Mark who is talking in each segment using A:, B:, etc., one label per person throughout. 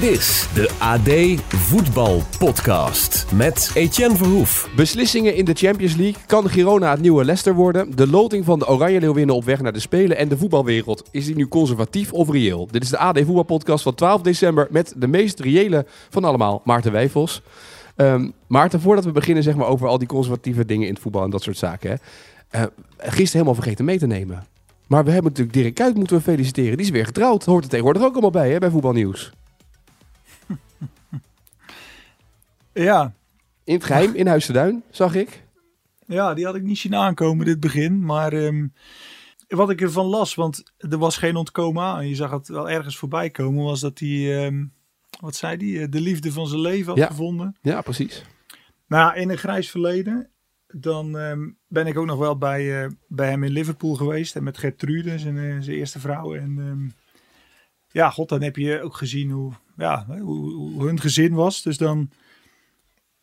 A: Dit is de AD Voetbal Podcast met Etienne Verhoef.
B: Beslissingen in de Champions League. Kan Girona het nieuwe Leicester worden? De loting van de Oranje Leeuwinnen op weg naar de Spelen en de voetbalwereld. Is die nu conservatief of reëel? Dit is de AD Voetbal Podcast van 12 december met de meest reële van allemaal, Maarten Wijfels. Ehm, Maarten, voordat we beginnen zeg maar, over al die conservatieve dingen in het voetbal en dat soort zaken. Hè. Uh, gisteren helemaal vergeten mee te nemen. Maar we hebben natuurlijk Dirk Kuyt moeten we feliciteren. Die is weer getrouwd. Hoort er tegenwoordig ook allemaal bij hè, bij Voetbalnieuws.
C: Ja.
B: In het geheim, in Huis de Duin, zag ik.
C: Ja, die had ik niet zien aankomen dit begin. Maar um, wat ik ervan las, want er was geen ontkomen aan. Je zag het wel ergens voorbij komen, was dat hij, um, wat zei hij, de liefde van zijn leven had
B: ja.
C: gevonden.
B: Ja, precies.
C: Nou, in een grijs verleden, dan um, ben ik ook nog wel bij, uh, bij hem in Liverpool geweest. En met Gertrude, zijn, uh, zijn eerste vrouw. En ja, god, dan heb je ook gezien hoe, ja, hoe, hoe hun gezin was. Dus dan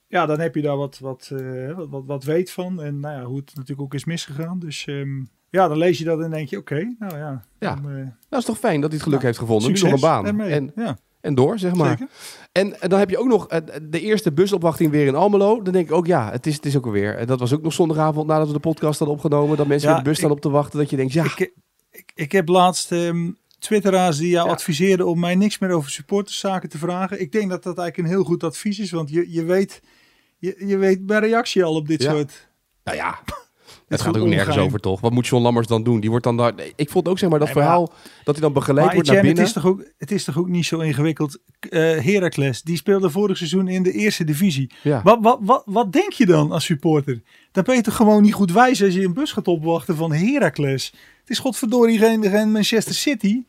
C: ja, dan heb je daar wat, wat, uh, wat, wat weet van. En nou ja, hoe het natuurlijk ook is misgegaan. Dus um, ja, dan lees je dat en denk je, oké, okay, nou ja.
B: Ja,
C: dan, uh,
B: nou is toch fijn dat hij het geluk
C: ja,
B: heeft gevonden.
C: Succes,
B: nu nog een baan.
C: En,
B: en,
C: ja.
B: en door, zeg maar.
C: Zeker.
B: En, en dan heb je ook nog uh, de eerste busopwachting weer in Almelo. Dan denk ik ook, ja, het is, het is ook alweer. Dat was ook nog zondagavond nadat we de podcast hadden opgenomen. Dat mensen met de bus staan op te wachten. Dat je denkt, ja,
C: Ik, ik, ik heb laatst um, twitteraars die jou
B: Ja.
C: adviseerden om mij niks meer over supporterszaken te vragen. Ik denk dat dat eigenlijk een heel goed advies is. Want je, je weet... Je, je weet bij reactie al op dit
B: Ja.
C: soort...
B: nou ja. Het gaat ook nergens over, toch? Wat moet John Lammers dan doen? Die wordt dan daar... Nee, ik vond ook, zeg maar, dat
C: Nee, maar-
B: verhaal... dat hij dan begeleid
C: Maar
B: wordt naar binnen.
C: het, is toch ook, het is toch ook niet zo ingewikkeld. Eh Heracles, die speelde vorig seizoen in de eerste divisie.
B: Ja.
C: Wat, wat, wat, wat denk je dan als supporter? Dan ben je toch gewoon niet goed wijs als je een bus gaat opwachten van Heracles. Het is godverdorie geen, geen Manchester City.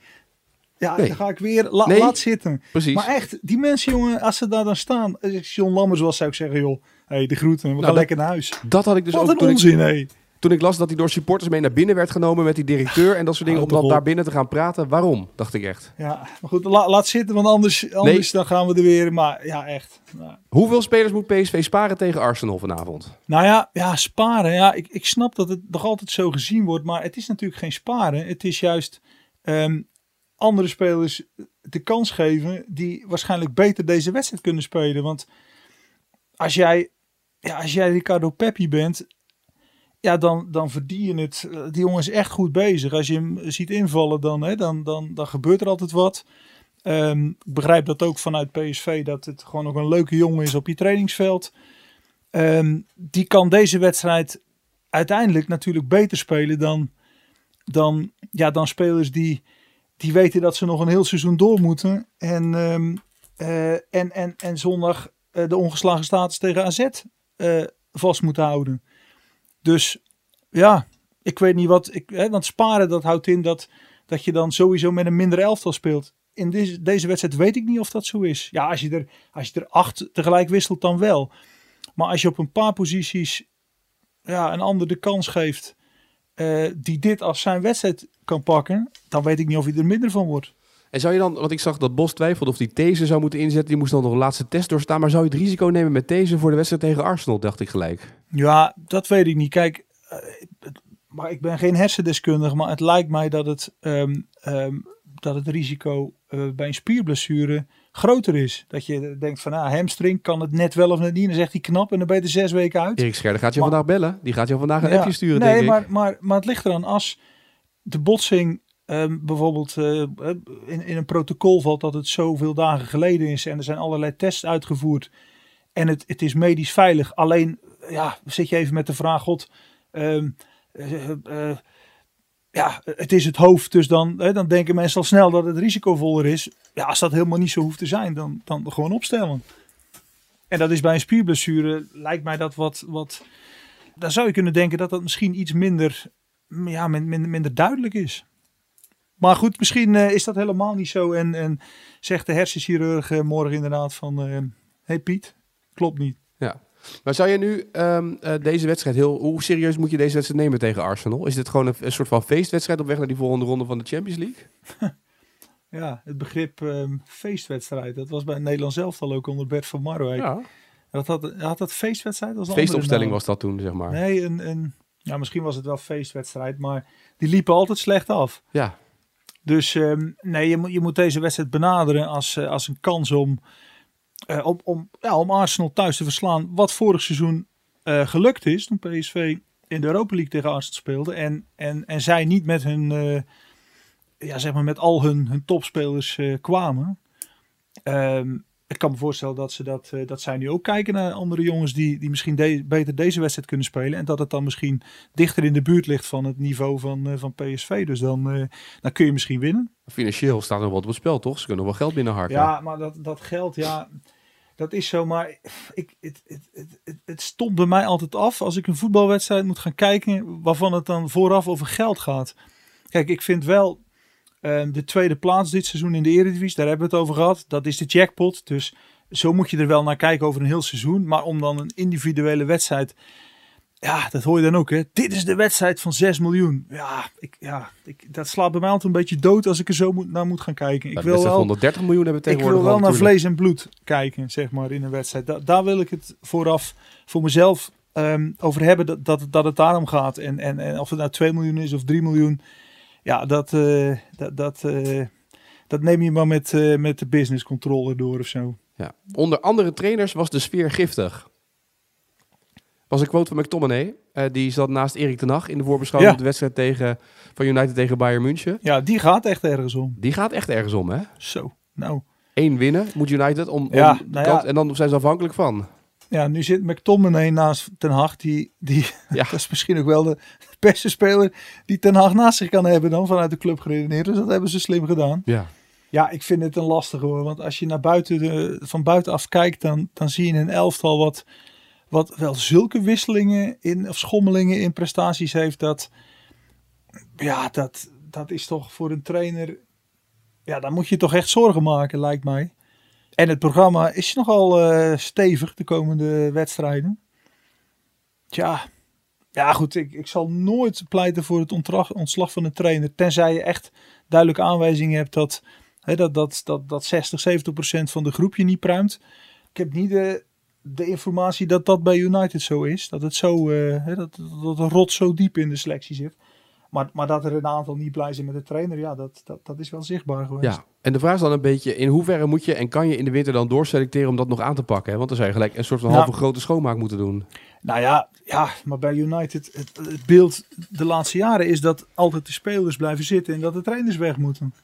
C: Ja,
B: Nee.
C: dan ga ik weer, la,
B: Nee.
C: laat zitten.
B: Precies.
C: Maar echt, die mensen jongen, als ze daar dan staan. Als John Lammers was, zou ik zeggen joh, hey, de groeten, we gaan
B: dat-
C: lekker naar huis.
B: dat had ik dus
C: wat
B: ook ik,
C: onzin hé.
B: toen ik las dat hij door supporters mee naar binnen werd genomen met die directeur en dat soort dingen. Om dan daar binnen te gaan praten. Waarom? Dacht ik echt.
C: Ja, maar goed, la- laat zitten, want anders, anders dan gaan we er weer. Maar ja, echt. Nou,
B: Hoeveel spelers moet PSV sparen tegen Arsenal vanavond?
C: Nou ja, ja sparen. Ja, ik, ik snap dat het nog altijd zo gezien wordt, maar het is natuurlijk geen sparen. Het is juist ehm, andere spelers de kans geven die waarschijnlijk beter deze wedstrijd kunnen spelen. Want als jij, ja, als jij Ricardo Peppi bent, ja, dan, dan verdien je het. Eh, Die jongen is echt goed bezig. Als je hem ziet invallen, dan, hè, dan, dan, dan gebeurt er altijd wat. Ehm, ik begrijp dat ook vanuit PSV, dat het gewoon ook een leuke jongen is op je trainingsveld. Ehm, die kan deze wedstrijd uiteindelijk natuurlijk beter spelen dan, dan, ja, dan spelers die, die weten dat ze nog een heel seizoen door moeten. En, ehm, eh, en, en, en zondag eh, de ongeslagen status tegen AZ eh, vast moeten houden. Dus ja, ik weet niet wat. Ik, hè, want sparen dat houdt in dat, dat je dan sowieso met een minder elftal speelt. In deze, deze wedstrijd weet ik niet of dat zo is. Ja, als je, er, als je er acht tegelijk wisselt, dan wel. Maar als je op een paar posities ja, een ander de kans geeft. Eh, die dit als zijn wedstrijd kan pakken. dan weet ik niet of hij er minder van wordt.
B: En zou je dan, want ik zag dat Bos twijfelde of hij deze zou moeten inzetten. Die moest dan nog een laatste test doorstaan. Maar zou je het risico nemen met deze voor de wedstrijd tegen Arsenal, dacht ik gelijk.
C: Ja, dat weet ik niet. Kijk, eh, maar ik ben geen hersendeskundige, maar het lijkt mij dat het, ehm, ehm, dat het risico eh, bij een spierblessure groter is. Dat je denkt van, ah, hamstring kan het net wel of net niet. Dan zegt hij knap en dan ben je er zes weken uit.
B: Erik Scherder gaat je
C: Maar-
B: vandaag bellen. Die gaat je vandaag een
C: Ja.
B: appje sturen,
C: nee,
B: denk ik.
C: maar, maar, maar het ligt eraan als de botsing ehm, bijvoorbeeld eh, in, in een protocol valt dat het zoveel dagen geleden is en er zijn allerlei tests uitgevoerd en het, het is medisch veilig. Alleen ja, zit je even met de vraag, god, ehm, eh, eh, ja, het is het hoofd, dus dan, hè, dan denken mensen al snel dat het risicovoller is. Ja, als dat helemaal niet zo hoeft te zijn, dan, dan gewoon opstellen. En dat is bij een spierblessure, lijkt mij dat wat, wat dan zou je kunnen denken dat dat misschien iets minder, ja, min- minder, minder duidelijk is. Maar goed, misschien eh, is dat helemaal niet zo. En, en zegt de hersenchirurg eh, morgen inderdaad van... Hé hey Piet, klopt niet.
B: Maar zou je nu ehm, eh, deze wedstrijd heel... Hoe serieus moet je deze wedstrijd nemen tegen Arsenal? Is dit gewoon een, een soort van feestwedstrijd op weg naar die volgende ronde van de Champions League?
C: Ja, het begrip ehm, feestwedstrijd. Dat was bij Nederland zelf al ook onder Bert van Marwijk.
B: Ja.
C: Dat had, had dat feestwedstrijd? als
B: Feestopstelling was dat toen, zeg maar.
C: Nee, een, een, ja, misschien was het wel feestwedstrijd, maar die liepen altijd slecht af.
B: Ja,
C: Dus ehm, nee, je moet, je moet deze wedstrijd benaderen als, eh, als een kans om, eh, om, om, ja, om Arsenal thuis te verslaan. Wat vorig seizoen eh, gelukt is toen PSV in de Europa League tegen Arsenal speelde. En, en, en zij niet met hun, eh, ja, zeg maar met al hun, hun topspelers kwamen. Ehm, ik kan me voorstellen dat, ze dat, eh, dat zij nu ook kijken naar andere jongens die, die misschien de- beter deze wedstrijd kunnen spelen. En dat het dan misschien dichter in de buurt ligt van het niveau van, eh, van PSV. Dus dan, eh, dan kun je misschien winnen.
B: financieel staat er wat op het spel, toch? Ze kunnen wel geld binnenharken.
C: Ja, maar dat, dat geld, ja, dat is zo. Maar ik, het, het, het, het, stomt bij mij altijd af als ik een voetbalwedstrijd moet gaan kijken waarvan het dan vooraf over geld gaat. Kijk, ik vind wel eh, de tweede plaats dit seizoen in de Eredivisie, daar hebben we het over gehad. Dat is de jackpot. Dus zo moet je er wel naar kijken over een heel seizoen. Maar om dan een individuele wedstrijd, ja, dat hoor je dan ook. Hè? Dit is de wedstrijd van 6 miljoen. Ja, ik, ja ik, dat slaat bij mij altijd een beetje dood als ik er zo moet, naar moet gaan kijken. Ik wil wel
B: 130 miljoen hebben we
C: ik wil
B: tegenwoordig
C: wel naar vlees en bloed kijken, zeg maar, in een wedstrijd. Da- daar wil ik het vooraf voor mezelf ehm, over hebben, dat, dat, dat het daarom gaat. En, en, en of het nou 2 miljoen is of 3 miljoen, ja, dat, eh, dat, dat, eh, dat neem je maar met, eh, met de business controller door of zo.
B: Ja. Onder andere trainers was de sfeer giftig. Was een quote van McTominay. Eh, die zat naast Erik ten Hag in de voorbeschouwing
C: Ja.
B: op de wedstrijd tegen, van United tegen Bayern München.
C: Ja, die gaat echt ergens om.
B: Die gaat echt ergens om, hè?
C: Zo, nou.
B: Eén winnen moet United om, om
C: Ja, nou ja.
B: en dan zijn ze afhankelijk van.
C: Ja, nu zit McTominay naast Ten Hag. Die, die,
B: Ja.
C: dat is misschien ook wel de beste speler die Ten Hag naast zich kan hebben dan vanuit de club geredeneerd. Dus dat hebben ze slim gedaan.
B: Ja.
C: Ja, ik vind het een lastige hoor. Want als je naar buiten de, van buitenaf kijkt, dan, dan zie je een elftal wat, wat wel zulke wisselingen in, of schommelingen in prestaties heeft. Dat, ja, dat, dat is toch voor een trainer. Ja, dan moet je toch echt zorgen maken, lijkt mij. En het programma is nogal eh, stevig de komende wedstrijden. Tja, ja goed, ik, ik zal nooit pleiten voor het ontslag, van een trainer. Tenzij je echt duidelijke aanwijzingen hebt dat, hè, dat, dat, dat, dat 60, 70 procent van de groep je niet pruimt. Ik heb niet de, de informatie dat dat bij United zo is. Dat het zo, eh, hè, dat, dat de rot zo diep in de selectie zit. Maar, maar dat er een aantal niet blij zijn met de trainer, ja, dat, dat, dat is wel zichtbaar geweest.
B: ja. En de vraag is dan een beetje, in hoeverre moet je en kan je in de winter dan doorselecteren om dat nog aan te pakken? Hè? Want dan zou je gelijk een soort van
C: Nou.
B: halve grote schoonmaak moeten doen.
C: Nou ja, ja, maar bij United, het, het beeld de laatste jaren is dat altijd de spelers blijven zitten en dat de trainers weg moeten.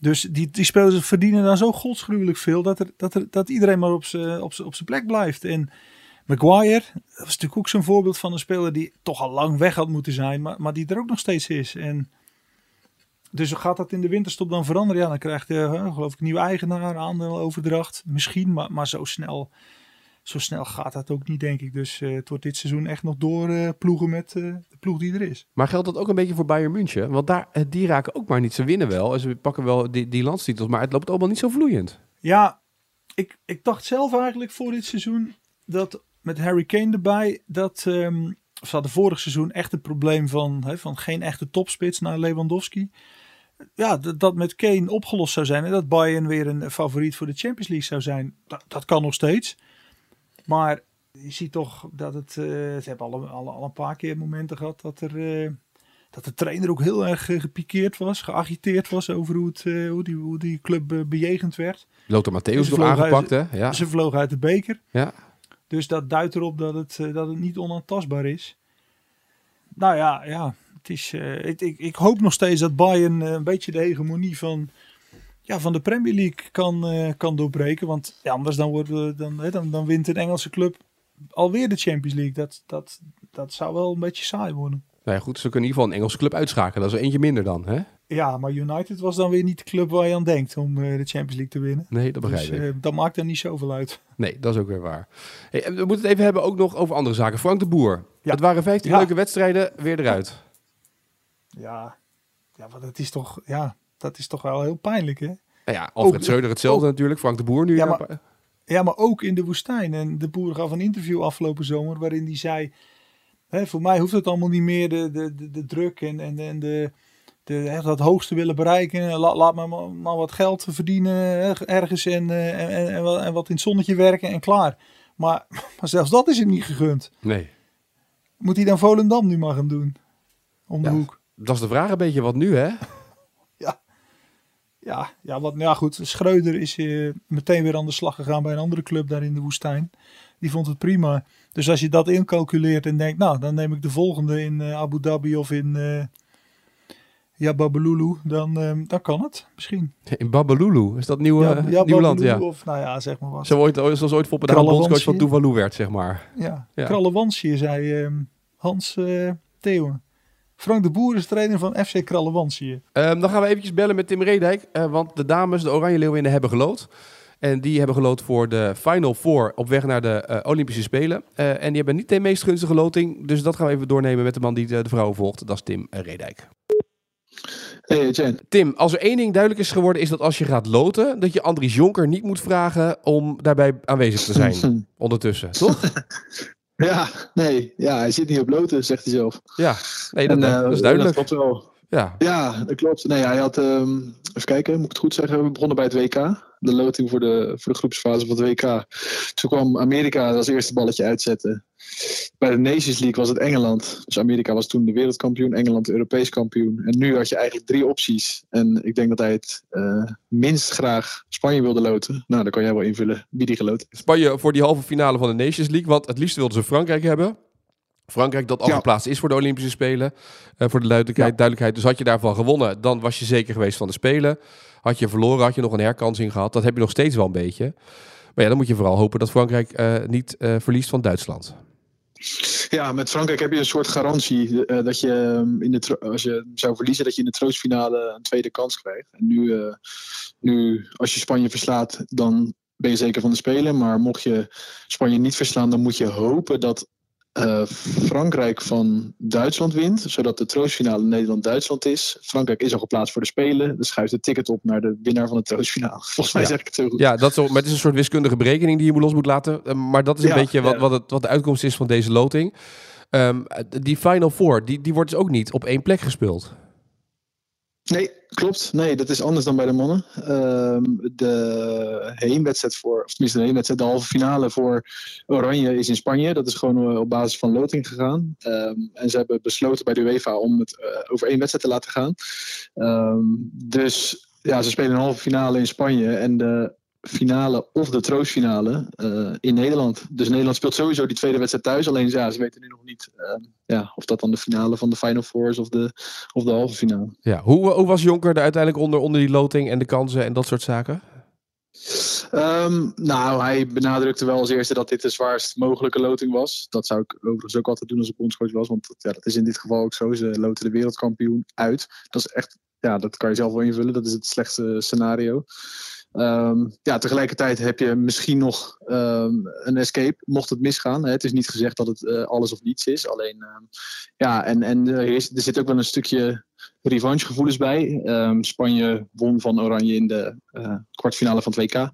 C: Dus die, die spelers verdienen dan zo godsgruwelijk veel dat, er, dat, er, dat iedereen maar op zijn op op zijn plek blijft. En Maguire, dat was natuurlijk ook zo'n voorbeeld van een speler die toch al lang weg had moeten zijn, maar, maar die er ook nog steeds is. En dus gaat dat in de winterstop dan veranderen? Ja, dan krijgt hij uh, geloof ik een nieuwe eigenaar, aandeeloverdracht. Misschien, maar, maar zo snel zo snel gaat dat ook niet, denk ik. Dus eh, het wordt dit seizoen echt nog doorploegen met eh, de ploeg die er is.
B: Maar geldt dat ook een beetje voor Bayern München? Want daar, eh, die raken ook maar niet. Ze winnen wel en ze pakken wel die, die landstitels, maar het loopt allemaal niet zo vloeiend.
C: Ja, ik, ik dacht zelf eigenlijk voor dit seizoen dat met Harry Kane erbij, dat ehm ze hadden vorig seizoen echt het probleem van, van geen echte topspits naar Lewandowski. Ja, dat, dat met Kane opgelost zou zijn en dat Bayern weer een favoriet voor de Champions League zou zijn. Dat, dat kan nog steeds. Maar je ziet toch dat het, eh, ze hebben al, een- al, al een paar keer momenten gehad dat er... eh, dat de trainer ook heel erg eh, gepikeerd was, geagiteerd was over hoe, het, hoe, die, hoe die club bejegend werd.
B: Lothar Matthäus
C: vlogen
B: aangepakt, hè? Ja.
C: Ze vlogen uit de beker.
B: ja.
C: Dus dat duidt erop dat het, eh, dat het niet onaantastbaar is. Nou ja, ja het is, eh, ik, ik, ik hoop nog steeds dat Bayern eh, een beetje de hegemonie van, ja, van de Premier League kan, kan doorbreken. Want ja, anders dan, worden, dan, hè, dan, dan wint een Engelse club alweer de Champions League. Dat, dat, dat zou wel een beetje saai worden.
B: Nou goed, ze kunnen in ieder geval een Engelse club uitschakelen. Dat is eentje minder dan, hè?
C: Ja, maar United was dan weer niet de club waar je aan denkt om eh, de Champions League te winnen.
B: Nee, dat begrijp
C: Dus
B: ik.
C: eh, dat maakt er niet zoveel uit.
B: Nee, dat is ook weer waar. Hey, we moeten het even hebben ook nog over andere zaken. Frank de Boer.
C: Ja.
B: Het waren 15
C: Ja.
B: leuke wedstrijden, weer eruit.
C: Ja, ja maar dat is toch, ja, dat is toch wel heel pijnlijk, hè?
B: Nou ja, Alfred Schreuder hetzelfde natuurlijk. Frank de Boer nu.
C: Ja, maar- Ja, maar ook in de woestijn. En de boer gaf een interview afgelopen zomer waarin hij zei... Hè, voor mij hoeft het allemaal niet meer de, de, de, de druk en, en, en de, de, dat hoogste willen bereiken. Laat, laat me maar, maar wat geld verdienen ergens en, en, en, en, wat, en wat in het zonnetje werken en klaar. Maar, maar zelfs dat is hem niet gegund.
B: Nee.
C: Moet hij dan Volendam nu maar gaan doen? Om de
B: Ja.
C: hoek.
B: Dat is de vraag een beetje, wat nu hè?
C: Ja, ja, wat, nou ja, goed. Schreuder is eh, meteen weer aan de slag gegaan bij een andere club daar in de woestijn. Die vond het prima. Dus als je dat incalculeert en denkt, nou, dan neem ik de volgende in eh, Abu Dhabi of in eh ja, Babalulu, dan, eh, dan kan het misschien.
B: In Babalulu, is dat nieuw,
C: ja,
B: eh,
C: ja,
B: nieuw land? Ja.
C: Of nou ja, zeg maar wat.
B: Zo ooit, zoals ooit Foppen de bondscoach van. Tuvalu werd, zeg maar.
C: Ja,
B: Ja.
C: Krallewansje, zei eh, Hans Theeuwen. Frank de Boer is trainer van FC Krallewansje.
B: Ehm, dan gaan we eventjes bellen met Tim Redijk. eh, want de dames, de Oranje Leeuwinnen, hebben gelood. En die hebben gelood voor de Final Four op weg naar de Olympische Spelen. En die hebben niet de meest gunstige loting. Dus dat gaan we even doornemen met de man die de, de vrouwen volgt. Dat is Tim Redijk.
D: Hey Jen.
B: Tim, als er één ding duidelijk is geworden, is dat als je gaat loten, dat je Andries Jonker niet moet vragen om daarbij aanwezig te zijn. ondertussen, toch?
D: Ja, nee, ja, hij zit niet op loten, zegt hij zelf.
B: Ja, nee, dat,
D: En, eh,
B: dat is duidelijk.
D: Dat klopt wel.
B: Ja,
D: Ja, dat klopt. Nee, hij had, ehm, even kijken, moet ik het goed zeggen, we begonnen bij het WK. De loting voor de, voor de groepsfase van het WK. Toen kwam Amerika als eerste balletje uitzetten. Bij de Nations League was het Engeland. Dus Amerika was toen de wereldkampioen, Engeland de Europees kampioen. En nu had je eigenlijk drie opties. En ik denk dat hij het eh, minst graag Spanje wilde loten. Nou, dan kan jij wel invullen wie die geloten.
B: Spanje voor die halve finale van de Nations League. Want het liefst wilden ze Frankrijk hebben. Frankrijk dat al
D: Ja.
B: geplaatst is voor de Olympische Spelen. Eh, voor de duidelijkheid,
D: Ja.
B: duidelijkheid. Dus had je daarvan gewonnen, dan was je zeker geweest van de Spelen. Had je verloren, had je nog een herkansing gehad. Dat heb je nog steeds wel een beetje. Maar ja, dan moet je vooral hopen dat Frankrijk eh, niet eh, verliest van Duitsland.
D: Ja, met Frankrijk heb je een soort garantie eh, dat je ehm, in de als je zou verliezen, dat je in de troostfinale een tweede kans krijgt. En nu, eh, nu als je Spanje verslaat, dan ben je zeker van de Spelen. Maar mocht je Spanje niet verslaan, dan moet je hopen dat eh, Frankrijk van Duitsland wint, zodat de troostfinale Nederland-Duitsland is. Frankrijk is al geplaatst voor de Spelen, dus schuift het ticket op naar de winnaar van de troostfinale. Volgens mij
B: Ja.
D: zeg ik het zo goed.
B: Ja, dat zo- maar het is een soort wiskundige berekening die je moet los moet laten. Eh, maar dat is een
D: Ja,
B: beetje wat,
D: ja.
B: wat, het, wat de uitkomst is van deze loting. Ehm, die Final Four, die, die wordt dus ook niet op één plek gespeeld.
D: Nee, klopt. Nee, dat is anders dan bij de mannen. Ehm, de heenwedstrijd voor, of tenminste de heenwedstrijd, de halve finale voor Oranje is in Spanje. Dat is gewoon eh, op basis van loting gegaan. Ehm, en ze hebben besloten bij de UEFA om het eh, over één wedstrijd te laten gaan. Ehm, dus ja, ze spelen een halve finale in Spanje en de finale of de troostfinale eh, in Nederland. Dus Nederland speelt sowieso die tweede wedstrijd thuis. Alleen ja, ze weten nu nog niet ehm, ja, of dat dan de finale van de Final Four is of de, of de halve finale.
B: Ja, hoe, hoe was Jonker er uiteindelijk onder, onder die loting en de kansen en dat soort zaken?
D: Ehm, nou, hij benadrukte wel als eerste dat dit de zwaarst mogelijke loting was. Dat zou ik overigens ook altijd doen als ik bondscoach was. Want ja, dat is in dit geval ook zo. Ze loten de wereldkampioen uit. Dat is echt, ja, dat kan je zelf wel invullen. Dat is het slechtste scenario. Ehm, ja, tegelijkertijd heb je misschien nog ehm, een escape, mocht het misgaan. Hè. Het is niet gezegd dat het eh, alles of niets is. Alleen, ehm, ja, en, en er, is- er zit ook wel een stukje revanchegevoelens bij. Spanje won van Oranje in de eh, kwartfinale van het WK.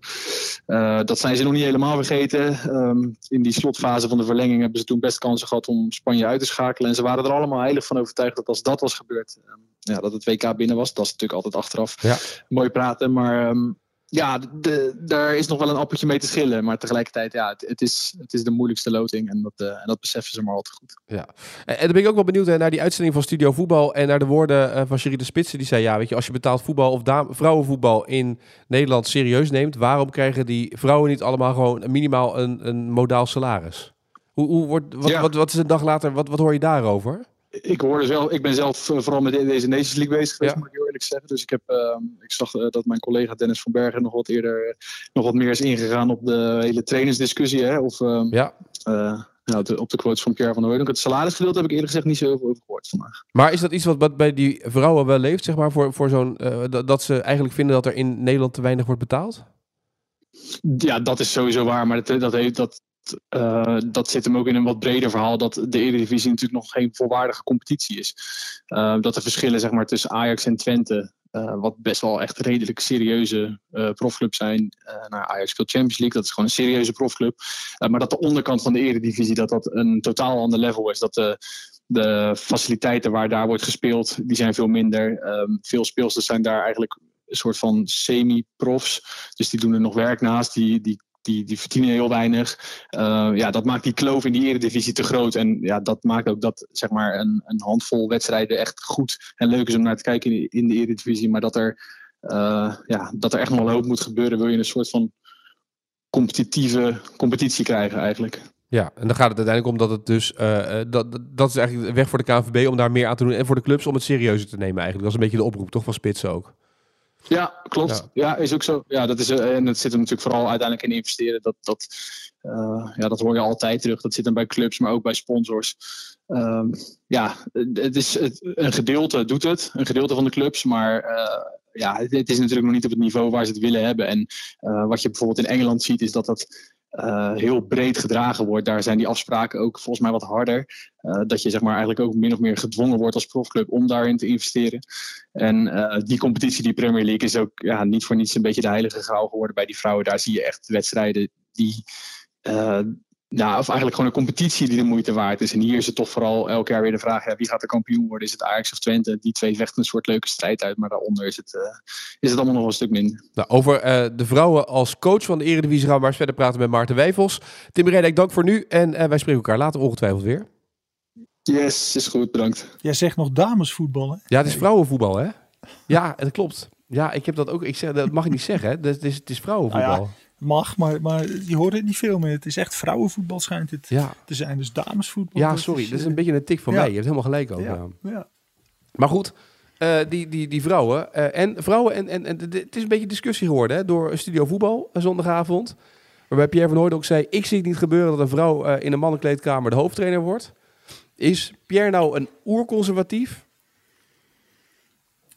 D: Eh, dat zijn ze nog niet helemaal vergeten. In die slotfase van de verlenging hebben ze toen best kansen gehad om Spanje uit te schakelen. En ze waren er allemaal heilig van overtuigd dat als dat was gebeurd, ja, dat het WK binnen was. Dat is natuurlijk altijd achteraf
B: Ja.
D: mooi praten. Maar ja, de, daar is nog wel een appeltje mee te schillen. Maar tegelijkertijd, ja, het, het, is, het is de moeilijkste loting. En dat, eh, en dat beseffen ze maar al te goed.
B: Ja. En, en dan ben ik ook wel benieuwd hè, naar die uitzending van Studio Voetbal en naar de woorden eh, van Cherie de Spitsen. Die zei, ja, weet je, als je betaald voetbal of vrouwenvoetbal in Nederland serieus neemt, waarom krijgen die vrouwen niet allemaal gewoon minimaal een, een modaal salaris? Hoe, hoe wordt, wat,
D: Ja.
B: wat, wat is een dag later, wat, wat hoor je daarover?
D: Ik hoorde zelf, ik ben zelf eh, vooral met de- deze Nations League bezig geweest,
B: Ja.
D: moet ik heel eerlijk zeggen. Dus ik heb, ehm, ik zag eh, dat mijn collega Dennis van Bergen nog wat eerder, nog wat meer is ingegaan op de hele trainersdiscussie. Hè? Of ehm,
B: Ja.
D: eh, nou, de- op de quotes van Pierre van der Hooydonk. Het salarisgedeelte heb ik eerlijk gezegd niet zo heel veel over gehoord vandaag.
B: Maar is dat iets wat, bij die vrouwen wel leeft, zeg maar, voor, voor zo'n, dat, dat ze eigenlijk vinden dat er in Nederland te weinig wordt betaald?
D: Ja, dat is sowieso waar. Maar dat, dat, heeft, dat, eh, dat zit hem ook in een wat breder verhaal. Dat de Eredivisie natuurlijk nog geen volwaardige competitie is. Eh, dat de verschillen zeg maar, tussen Ajax en Twente wat best wel echt redelijk serieuze profclubs zijn. nou, Ajax speelt Champions League, dat is gewoon een serieuze profclub. maar dat de onderkant van de eredivisie dat dat een totaal ander level is. Dat de, de faciliteiten waar daar wordt gespeeld, die zijn veel minder. Um, veel speelsters zijn daar eigenlijk een soort van semi-profs. Dus die doen er nog werk naast. Die, die die, die verdienen heel weinig. Uh, ja, dat maakt die kloof in die eredivisie te groot. En ja, dat maakt ook dat zeg maar, een, een handvol wedstrijden echt goed en leuk is om naar te kijken in, de eredivisie. Maar dat er, uh, ja, dat er echt nog een hoop moet gebeuren. Wil je een soort van competitieve competitie krijgen eigenlijk.
B: Ja, en dan gaat het uiteindelijk om dat het dus... Uh, dat, dat is eigenlijk weg voor de KNVB om daar meer aan te doen. En voor de clubs om het serieuzer te nemen eigenlijk. Dat is een beetje de oproep toch van Spits ook.
D: Ja, klopt. Ja. is ook zo. Ja, dat is, eh, en het zit er natuurlijk vooral uiteindelijk in investeren. Dat, dat, uh, ja, dat hoor je altijd terug. Dat zit dan bij clubs, maar ook bij sponsors. Um, ja, het is, het, een gedeelte doet het. Een gedeelte van de clubs. Maar uh, ja, het, het, is natuurlijk nog niet op het niveau waar ze het willen hebben. En wat je bijvoorbeeld in Engeland ziet, is dat dat uh, heel breed gedragen wordt. Daar zijn die afspraken ook volgens mij wat harder. Uh, dat je zeg maar eigenlijk ook min of meer gedwongen wordt als profclub om daarin te investeren. En uh, die competitie, die Premier League, is ook ja, niet voor niets een beetje de heilige graal geworden bij die vrouwen. Daar zie je echt wedstrijden die ja, of eigenlijk gewoon een competitie die de moeite waard is. En hier is het toch vooral elk jaar weer de vraag: ja, wie gaat de kampioen worden? Is het Ajax of Twente? Die twee vechten een soort leuke strijd uit, maar daaronder is het, uh, is het allemaal nog een stuk minder.
B: Nou, over uh, de vrouwen als coach van de Eredivisie gaan we maar eens verder praten met Maarten Wijfels. Tim Redek, dank voor nu en uh, wij spreken elkaar later ongetwijfeld weer.
D: Yes, is goed, bedankt.
C: Jij zegt nog damesvoetbal, hè?
B: Ja, het is vrouwenvoetbal, hè? Ja, dat klopt. Ja, ik heb dat ook. Ik zeg, dat mag ik niet zeggen, hè? Het is, het is vrouwenvoetbal. Nou ja
C: mag, maar, maar je hoort het niet veel meer. Het is echt vrouwenvoetbal schijnt het ja. te zijn. Dus damesvoetbal.
B: Ja, sorry. dat is een eh, beetje een tik van mij. Je hebt helemaal gelijk ook. Ja. ja. Maar goed, uh, die, die, die vrouwen. Uh, en vrouwen, en, en, en het is een beetje discussie geworden hè, door Studio Voetbal zondagavond. Waarbij Pierre van Hooydonk zei: Ik zie het niet gebeuren dat een vrouw uh, in een mannenkleedkamer de hoofdtrainer wordt. Is Pierre nou een oerconservatief?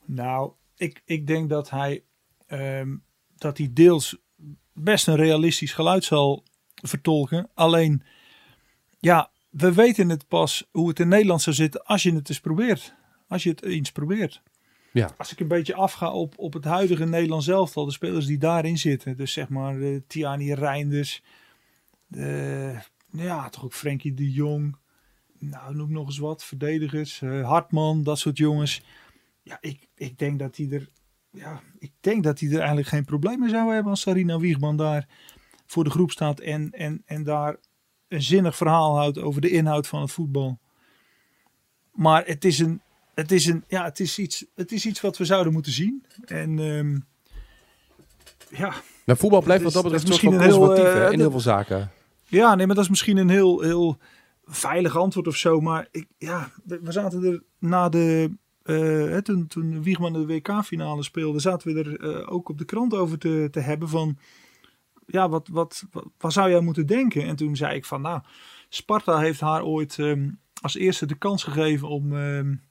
C: Nou, ik, ik denk dat hij, um, dat hij deels best een realistisch geluid zal vertolken. Alleen, ja, we weten het pas hoe het in Nederland zou zitten als je het eens probeert. Als je het eens probeert. Ja. Als ik een beetje afga op, op het huidige Nederlands zelf al, de spelers die daarin zitten. Dus zeg maar de Tiani Reinders. De, ja, toch ook Frenkie de Jong. Nou, noem nog eens wat. Verdedigers. Uh, Hartman, dat soort jongens. Ja, ik, ik denk dat die er ja, ik denk dat hij er eigenlijk geen probleem mee zou hebben als Sarina Wiegman daar voor de groep staat en, en, en daar een zinnig verhaal houdt over de inhoud van het voetbal. Maar het is een, het is een, ja, het is iets, het is iets wat we zouden moeten zien. En um, ja.
B: Nou, voetbal blijft wat dat betreft misschien een heel uh, in heel veel zaken.
C: Ja, nee, maar dat is misschien een heel, heel veilig antwoord of zo. Maar ik, ja, we zaten er na de uh, toen, toen Wiegman de WK-finale speelde, zaten we er uh, ook op de krant over te, te hebben van, ja, wat, wat, wat, zou jij moeten denken? En toen zei ik van, nou, Sparta heeft haar ooit um, als eerste de kans gegeven om, um,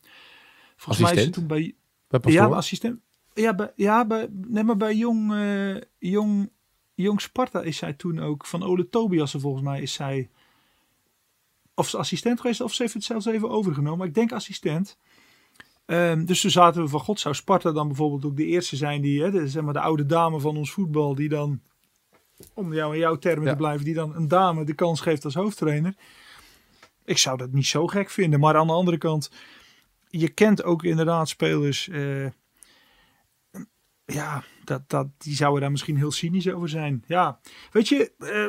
C: volgens
B: assistent? mij is
C: toen bij,
B: bij
C: ja, assistent, ja, bij, ja, bij, nee, maar bij jong, uh, jong, jong Sparta is zij toen ook, van Ole Tobias volgens mij is zij, of assistent geweest, of ze heeft het zelfs even overgenomen, maar ik denk assistent. Um, dus toen zaten we van god, zou Sparta dan bijvoorbeeld ook de eerste zijn die, hè, de, zeg maar de oude dame van ons voetbal, die dan, om jou in jouw termen te blijven, die dan een dame de kans geeft als hoofdtrainer. Ik zou dat niet zo gek vinden. Maar aan de andere kant, je kent ook inderdaad spelers. Uh, ja, dat, dat, die zouden daar misschien heel cynisch over zijn. Ja, weet je, uh,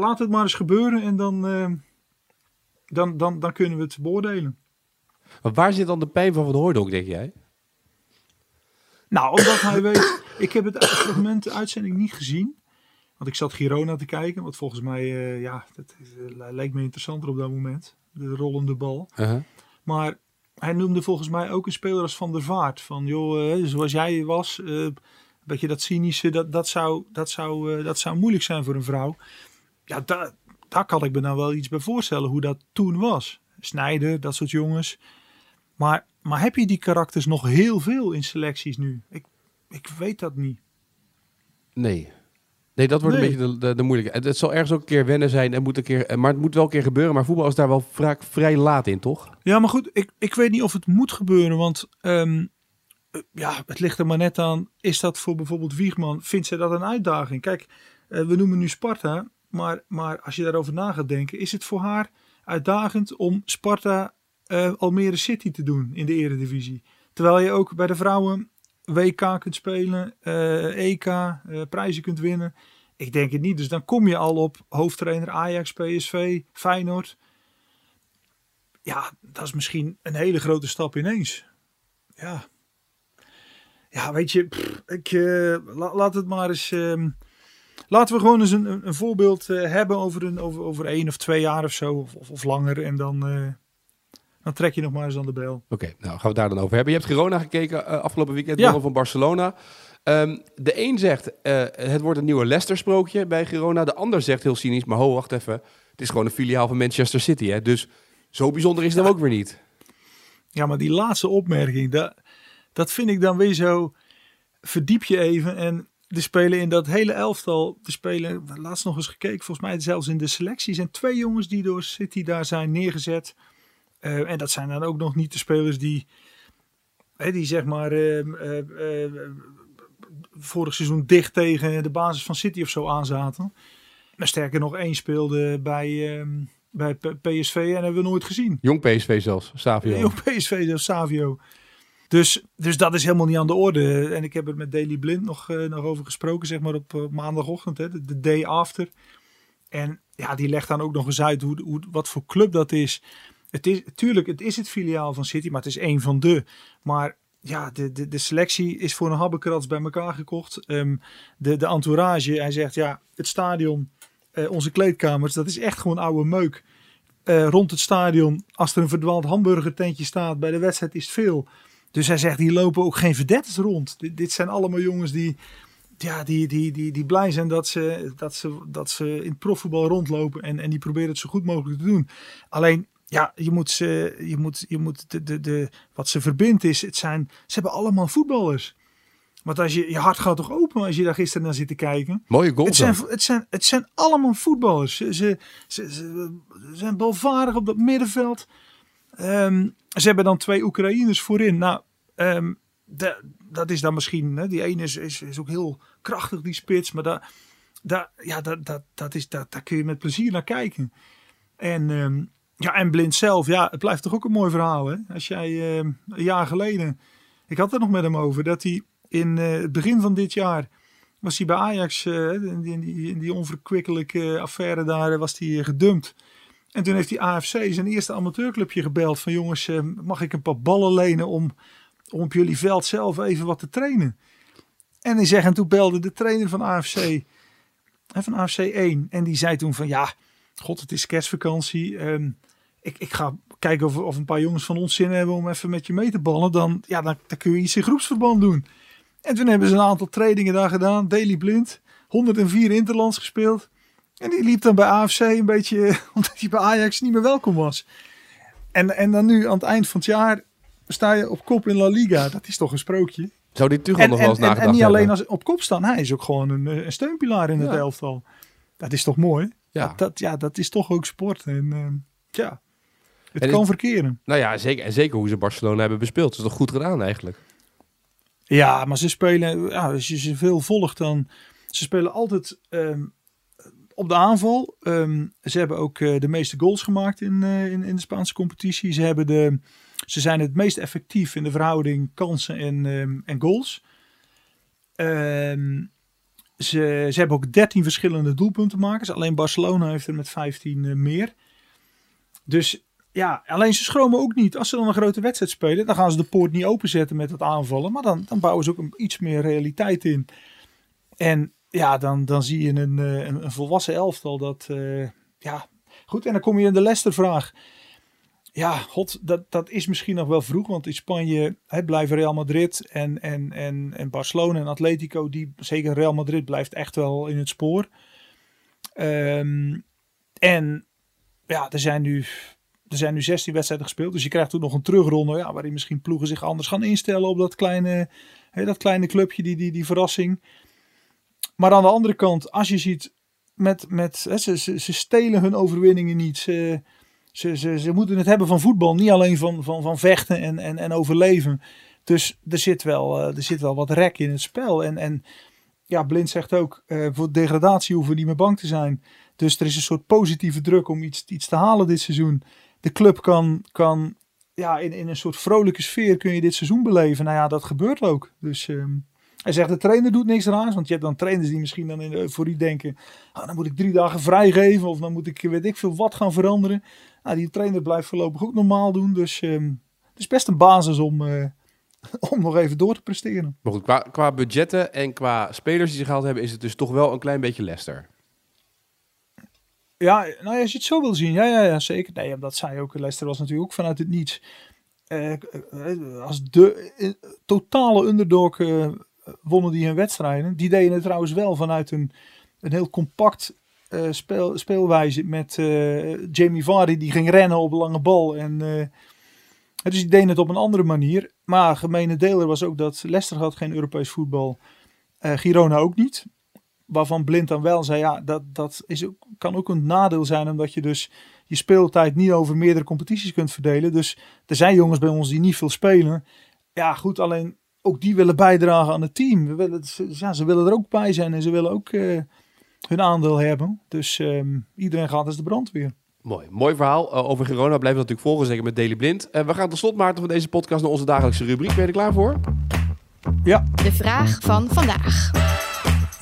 C: laat het maar eens gebeuren en dan, uh, dan, dan, dan kunnen we het beoordelen.
B: Maar waar zit dan de pijn van Van Hooydonk, denk jij?
C: Nou, omdat hij weet... Ik heb het fragment de uitzending niet gezien. Want ik zat Girona te kijken. Wat volgens mij, uh, ja, dat uh, leek me interessanter op dat moment. De rollende bal. Uh -huh. Maar hij noemde volgens mij ook een speler als Van der Vaart. Van, joh, uh, zoals jij was, een beetje dat cynische, dat, dat, zou, dat, zou, dat zou moeilijk zijn voor een vrouw. Ja, daar, daar kan ik me nou wel iets bij voorstellen hoe dat toen was. Snijder, dat soort jongens. Maar, maar heb je die karakters nog heel veel in selecties nu? Ik, ik weet dat niet.
B: Nee. Nee, dat wordt een beetje de, de, de moeilijke. Het, zal ergens ook een keer wennen zijn. En moet een keer, maar het moet wel een keer gebeuren. Maar voetbal is daar wel vaak vrij laat in, toch?
C: Ja, maar goed. Ik, ik weet niet of het moet gebeuren. Want um, eh, ja, het ligt er maar net aan. Is dat voor bijvoorbeeld Wiegman, vindt zij dat een uitdaging? Kijk, eh, we noemen nu Sparta. Maar, maar als je daarover na gaat denken, is het voor haar uitdagend om Sparta uh, Almere City te doen in de eredivisie? Terwijl je ook bij de vrouwen WK kunt spelen, EK, prijzen kunt winnen. Ik denk het niet. Dus dan kom je al op hoofdtrainer Ajax, PSV, Feyenoord. Ja, dat is misschien een hele grote stap ineens. Ja. Ja, weet je, ik, laat het maar eens. Uh, laten we gewoon eens een, een voorbeeld hebben over, een, over, over één of twee jaar of zo, of, of, langer. En dan, eh, dan trek je nog maar eens aan de bel. Oké,
B: okay, nou gaan we het daar dan over hebben. Je hebt Girona gekeken afgelopen weekend, ja. van Barcelona. Um, de een zegt, uh, het wordt een nieuwe Leicester-sprookje bij Girona. De ander zegt heel cynisch, maar ho, wacht even. Het is gewoon een filiaal van Manchester City. Hè? Dus zo bijzonder is het ja. ook weer niet.
C: Ja, maar die laatste opmerking, dat, dat vind ik dan weer zo... Verdiep je even en de spelen in dat hele elftal. De spelen, laatst nog eens gekeken, volgens mij zelfs in de selectie zijn twee jongens die door City daar zijn neergezet. Uh, en dat zijn dan ook nog niet de spelers die, hè, die zeg maar uh, uh, vorig seizoen dicht tegen de basis van City of zo aanzaten. Maar sterker nog, één speelde bij, um, bij PSV en hebben we nooit gezien.
B: Jong PSV zelfs, Savio.
C: Jong PSV zelfs, Savio. Dus, dus dat is helemaal niet aan de orde. En ik heb er met Daily Blind nog, uh, nog over gesproken, zeg maar op maandagochtend, hè, de, de, day after. En ja, die legt dan ook nog eens uit hoe, hoe, wat voor club dat is. Het is, tuurlijk, het is het filiaal van City, maar het is één van de. Maar ja, de, de, de selectie is voor een habbekrats bij elkaar gekocht. Um, de, de entourage, hij zegt ja, het stadion, uh, onze kleedkamers, dat is echt gewoon oude meuk. Uh, rond het stadion, als er een verdwaald hamburgertentje staat bij de wedstrijd, is het veel. Dus hij zegt, hier lopen ook geen verdetters rond. Dit zijn allemaal jongens die, ja, die, die, die, die blij zijn dat ze, dat, ze, dat ze in het profvoetbal rondlopen en, en die proberen het zo goed mogelijk te doen. Alleen ja, je moet ze, je moet, je moet de, de, de, wat ze verbindt is, het zijn, ze hebben allemaal voetballers. Want als je, je hart gaat toch open als je daar gisteren naar zit te kijken.
B: Mooie goals.
C: Het zijn, het zijn, het zijn allemaal voetballers. Ze, ze, ze, ze zijn balvaardig op dat middenveld. Um, ze hebben dan twee Oekraïners voorin. Nou, um, de, dat is dan misschien, hè, die ene is, is, is ook heel krachtig, die spits. Maar daar, daar, ja, dat, dat, dat is, dat, daar kun je met plezier naar kijken. En um, ja, en Blind zelf, ja, het blijft toch ook een mooi verhaal. Hè? Als jij uh, een jaar geleden, ik had het nog met hem over, dat hij in uh, het begin van dit jaar was hij bij Ajax, uh, in, die, in, die, die onverkwikkelijke affaire daar, was hij gedumpt. En toen heeft hij AFC, zijn eerste amateurclubje, gebeld van jongens, mag ik een paar ballen lenen om, om op jullie veld zelf even wat te trainen? En hij zegt, en toen belde de trainer van AFC, van AFC 1, en die zei toen van ja, god, het is kerstvakantie. Um, ik, ik ga kijken of, of een paar jongens van ons zin hebben om even met je mee te ballen. Dan, ja, dan, dan kun je iets in groepsverband doen. En toen hebben ze een aantal trainingen daar gedaan. Daily Blind. 104 Interlands gespeeld. En die liep dan bij AFC een beetje, omdat hij bij Ajax niet meer welkom was. En, en dan nu aan het eind van het jaar sta je op kop in La Liga. Dat is toch een sprookje.
B: Zou dit Tuchel nog wel eens nagedacht
C: En niet alleen als op kop staan. Hij is ook gewoon een, een steunpilaar in het elftal. Dat is toch mooi? Ja. Dat, dat, ja, dat is toch ook sport. En uh, ja, het en kan verkeren.
B: Nou ja, zeker. En zeker hoe ze Barcelona hebben bespeeld. Het is toch goed gedaan eigenlijk?
C: Ja, maar ze spelen... Ja, als je ze veel volgt dan... Ze spelen altijd um, op de aanval. Um, ze hebben ook uh, de meeste goals gemaakt in, uh, in, in, de Spaanse competitie. Ze, hebben de, ze zijn het meest effectief in de verhouding kansen en, um, en goals. Ze, ze hebben ook 13 verschillende doelpuntenmakers. Alleen Barcelona heeft er met 15 uh, meer. Dus ja, alleen ze schromen ook niet. Als ze dan een grote wedstrijd spelen, dan gaan ze de poort niet openzetten met het aanvallen. Maar dan, dan bouwen ze ook een, iets meer realiteit in. En ja, dan, dan zie je een, een, een volwassen elftal dat, uh, ja, goed. En dan kom je in de Leicester-vraag. Ja, god, dat, dat is misschien nog wel vroeg. Want in Spanje hè, blijven Real Madrid en, en, en, en Barcelona en Atletico, die, zeker Real Madrid, blijft echt wel in het spoor. Um, en ja, er zijn nu er zijn nu 16 wedstrijden gespeeld. Dus je krijgt toen nog een terugronde. Ja, waarin misschien ploegen zich anders gaan instellen op dat kleine, hè, dat kleine clubje, die, die, die verrassing. Maar aan de andere kant, als je ziet, met, met, hè, ze, ze, stelen hun overwinningen niet. Ze, ze, ze, ze moeten het hebben van voetbal, niet alleen van, van, van vechten en, en, en overleven. Dus er zit wel, eh, er zit wel wat rek in het spel. En, en ja, Blind zegt ook, eh, voor degradatie hoeven we niet meer bang te zijn. Dus er is een soort positieve druk om iets, iets te halen dit seizoen. De club kan, kan ja, in, in een soort vrolijke sfeer kun je dit seizoen beleven. Nou ja, dat gebeurt ook. Dus ehm, hij zegt, de trainer doet niks raars. Want je hebt dan trainers die misschien dan in de euforie denken... Ah, dan moet ik drie dagen vrijgeven of dan moet ik weet ik veel wat gaan veranderen. Nou, die trainer blijft voorlopig ook normaal doen. Dus ehm, het is best een basis om, eh, om nog even door te presteren.
B: Maar goed, qua, qua budgetten en qua spelers die ze gehaald hebben, is het dus toch wel een klein beetje Leicester.
C: Ja, nou als je het zo wil zien. Ja, ja, ja zeker. Nee, dat zei ook. Leicester was natuurlijk ook vanuit het niets. Eh, als de eh, totale underdog eh, wonnen die hun wedstrijden. Die deden het trouwens wel vanuit een, een heel compact speel, speelwijze. Met Jamie Vardy die ging rennen op een lange bal. En, dus die deden het op een andere manier. Maar gemene deler was ook dat Leicester had geen Europees voetbal. Girona ook niet waarvan Blind dan wel zei, ja, dat, dat is ook, kan ook een nadeel zijn, omdat je dus je speeltijd niet over meerdere competities kunt verdelen. Dus er zijn jongens bij ons die niet veel spelen. Ja, goed, alleen ook die willen bijdragen aan het team. We willen, ze- ja, ze willen er ook bij zijn en ze willen ook eh, hun aandeel hebben. Dus ehm, iedereen gaat als de brandweer.
B: Mooi, mooi verhaal. Eh, over Girona blijven we natuurlijk volgen, zeker met Daily Blind. Eh, we gaan tot slot, Maarten, van deze podcast naar onze dagelijkse rubriek. Ben je er klaar voor?
C: Ja,
E: De vraag van vandaag.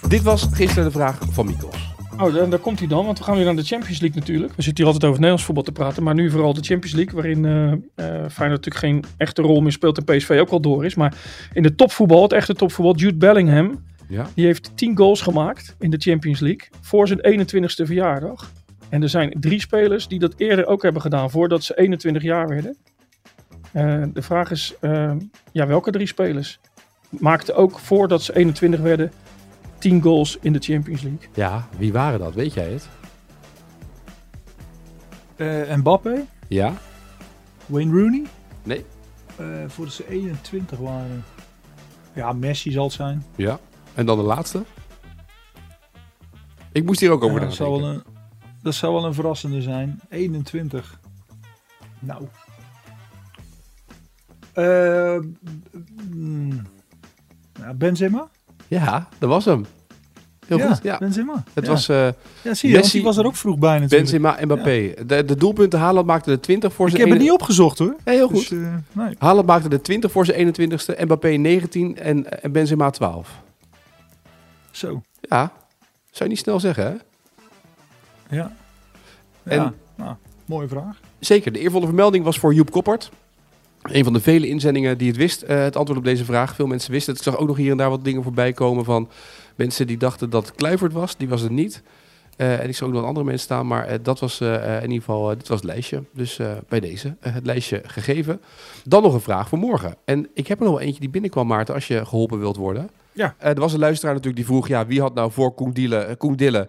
B: Dit was gisteren de vraag van Mikos.
F: Oh, daar, daar komt hij dan, want we gaan weer naar de Champions League natuurlijk. We zitten hier altijd over het Nederlands voetbal te praten, maar nu vooral de Champions League, waarin eh eh, Feyenoord natuurlijk geen echte rol meer speelt en PSV ook al door is. Maar in de topvoetbal, het echte topvoetbal, Jude Bellingham,
B: Ja.
F: die heeft 10 goals gemaakt in de Champions League voor zijn 21ste verjaardag. En er zijn drie spelers die dat eerder ook hebben gedaan, voordat ze 21 jaar werden. Eh, de vraag is, ja, welke drie spelers maakten ook voordat ze 21 werden 10 goals in de Champions League?
B: Ja, wie waren dat? Weet jij het?
C: Eh Mbappé,
B: Ja?
C: Wayne Rooney.
B: Nee?
C: Eh voordat ze 21 waren. Ja, Messi zal het zijn.
B: Ja. En dan de laatste? Ik moest hier ook over
C: Ja, dat, zou
B: nadenken.
C: wel een, dat zou wel een verrassende zijn. 21. Nou. Mm, ja, Benzema?
B: Ja, dat was hem. Heel
C: ja,
B: goed. Ja.
C: Benzema.
B: Het
C: ja.
B: was eh,
C: ja, zie je,
B: Messi,
C: die was er ook vroeg bij natuurlijk.
B: Benzema en Mbappé. De, de doelpunten Haaland maakte de 20 voor
C: Ik
B: zijn
C: heb het niet opgezocht hoor.
B: Ja, heel
C: Dus,
B: goed.
C: eh, nee.
B: Haaland maakte de 20 voor zijn 21ste, Mbappé 19 en, en Benzema 12.
C: Zo,
B: Ja, zou je niet snel zeggen hè?
C: ja.
B: En-
C: nou, mooie vraag.
B: Zeker, de eervolle vermelding was voor Joep Koppert. Een van de vele inzendingen die het wist, eh, het antwoord op deze vraag. Veel mensen wisten het. Ik zag ook nog hier en daar wat dingen voorbij komen van mensen die dachten dat het Kluivert was. Die was het niet. Eh, en ik zag ook nog andere mensen staan, maar eh, dat was in ieder geval, dit was het lijstje. Dus bij deze, het lijstje gegeven. Dan nog een vraag voor morgen. En ik heb er nog wel eentje die binnenkwam, Maarten, als je geholpen wilt worden.
C: Ja.
B: Er was een luisteraar natuurlijk die vroeg, ja, wie had nou voor Koen Dille,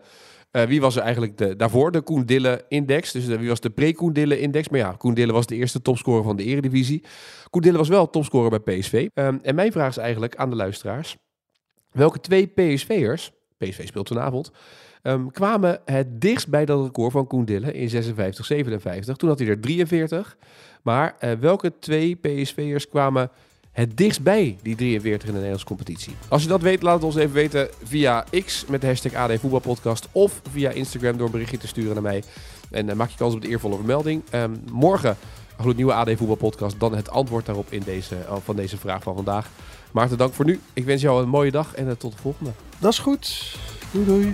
B: eh, Dille wie was er eigenlijk de, daarvoor? De Koen Dille-index. Dus eh, wie was de pre-Koen Dille-index? Maar ja, Koen Dille was de eerste topscorer van de Eredivisie. Koen Dille was wel topscorer bij PSV. Ehm, en mijn vraag is eigenlijk aan de luisteraars. Welke twee PSV'ers, PSV speelt vanavond, ehm, kwamen het dichtst bij dat record van Koen Dille in 56, 57? Toen had hij er 43. Maar eh, welke twee PSV'ers kwamen het dichtst bij die 43 in de Nederlandse competitie. Als je dat weet, laat het ons even weten via X met de hashtag AD Voetbalpodcast of via Instagram door een berichtje te sturen naar mij. En eh, maak je kans op de eervolle vermelding. Ehm, morgen een gloednieuwe AD Voetbalpodcast, dan het antwoord daarop in deze, eh, van deze vraag van vandaag. Maarten, dank voor nu. Ik wens jou een mooie dag en eh, tot de volgende.
C: Dat is goed. Doei doei.